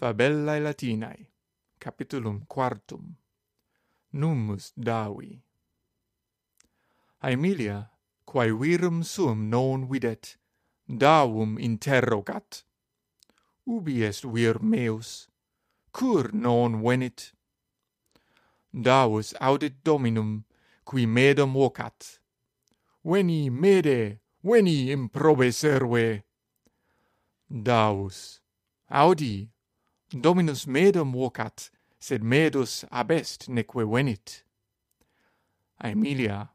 Fabellae Latinae, capitulum quartum. Numus davi. Aemilia, quae virum suum non videt, davum interrogat. Ubi est vir meus? Cur non venit? Davus audit Dominum, qui medum vocat. Veni mede, veni improbe serve. Davus, audi, Dominus medum vocat, sed medus abest neque venit. Aemilia,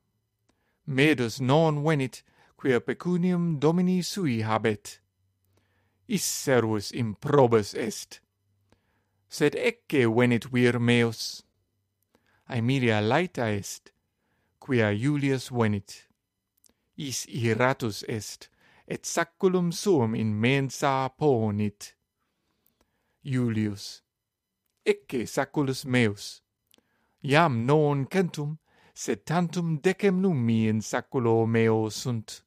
medus non venit, quia pecunium domini sui habet. Is servus improbus est. Sed ecce venit vir meus. Aemilia laeta est, quia Iulius venit. Is iratus est, et sacculum suum in mensa ponit. Iulius. Ecce saculus meus. Iam non centum, sed tantum decem nummi in saculo meo sunt.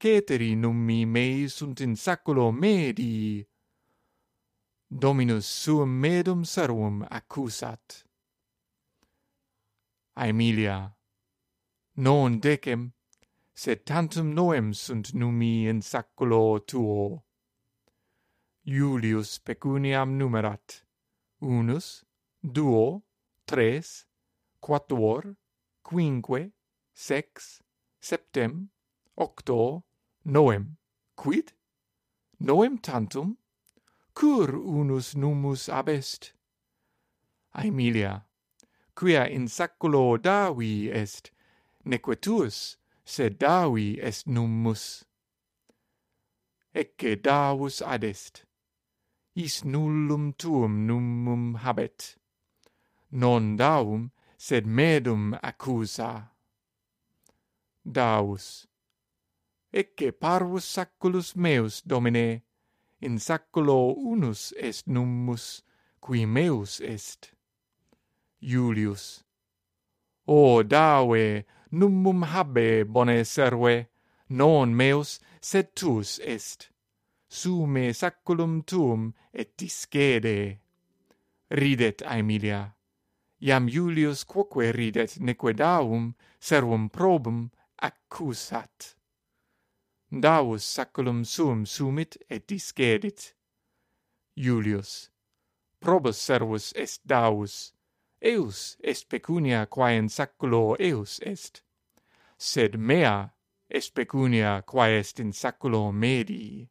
Ceteri nummi mei sunt in saculo medii. Dominus suum medum servum accusat. Aemilia, non decem, sed tantum noem sunt nummi in saculo tuo. Julius pecuniam numerat. Unus, duo, tres, quattuor, quinque, sex, septem, octo, noem. Quid? Noem tantum? Cur unus numus abest? Aemilia, quia in saculo Davi est, neque tuus, sed Davi est numus. Ecce Davus adest is nullum tuum nummum habet. Non daum, sed medum accusa. Daus. Ecce parvus sacculus meus, Domine, in sacculo unus est nummus, qui meus est. Julius. O dawe, nummum habe, bone serve, non meus, sed tuus est sume sacculum tuum et discede. Ridet Aemilia. Iam Julius quoque ridet neque daum servum probum accusat. Davus sacculum suum sumit et discedit. Julius. Probus servus est Davus. Eus est pecunia quae in sacculo eus est. Sed mea est pecunia quae est in sacculo medii.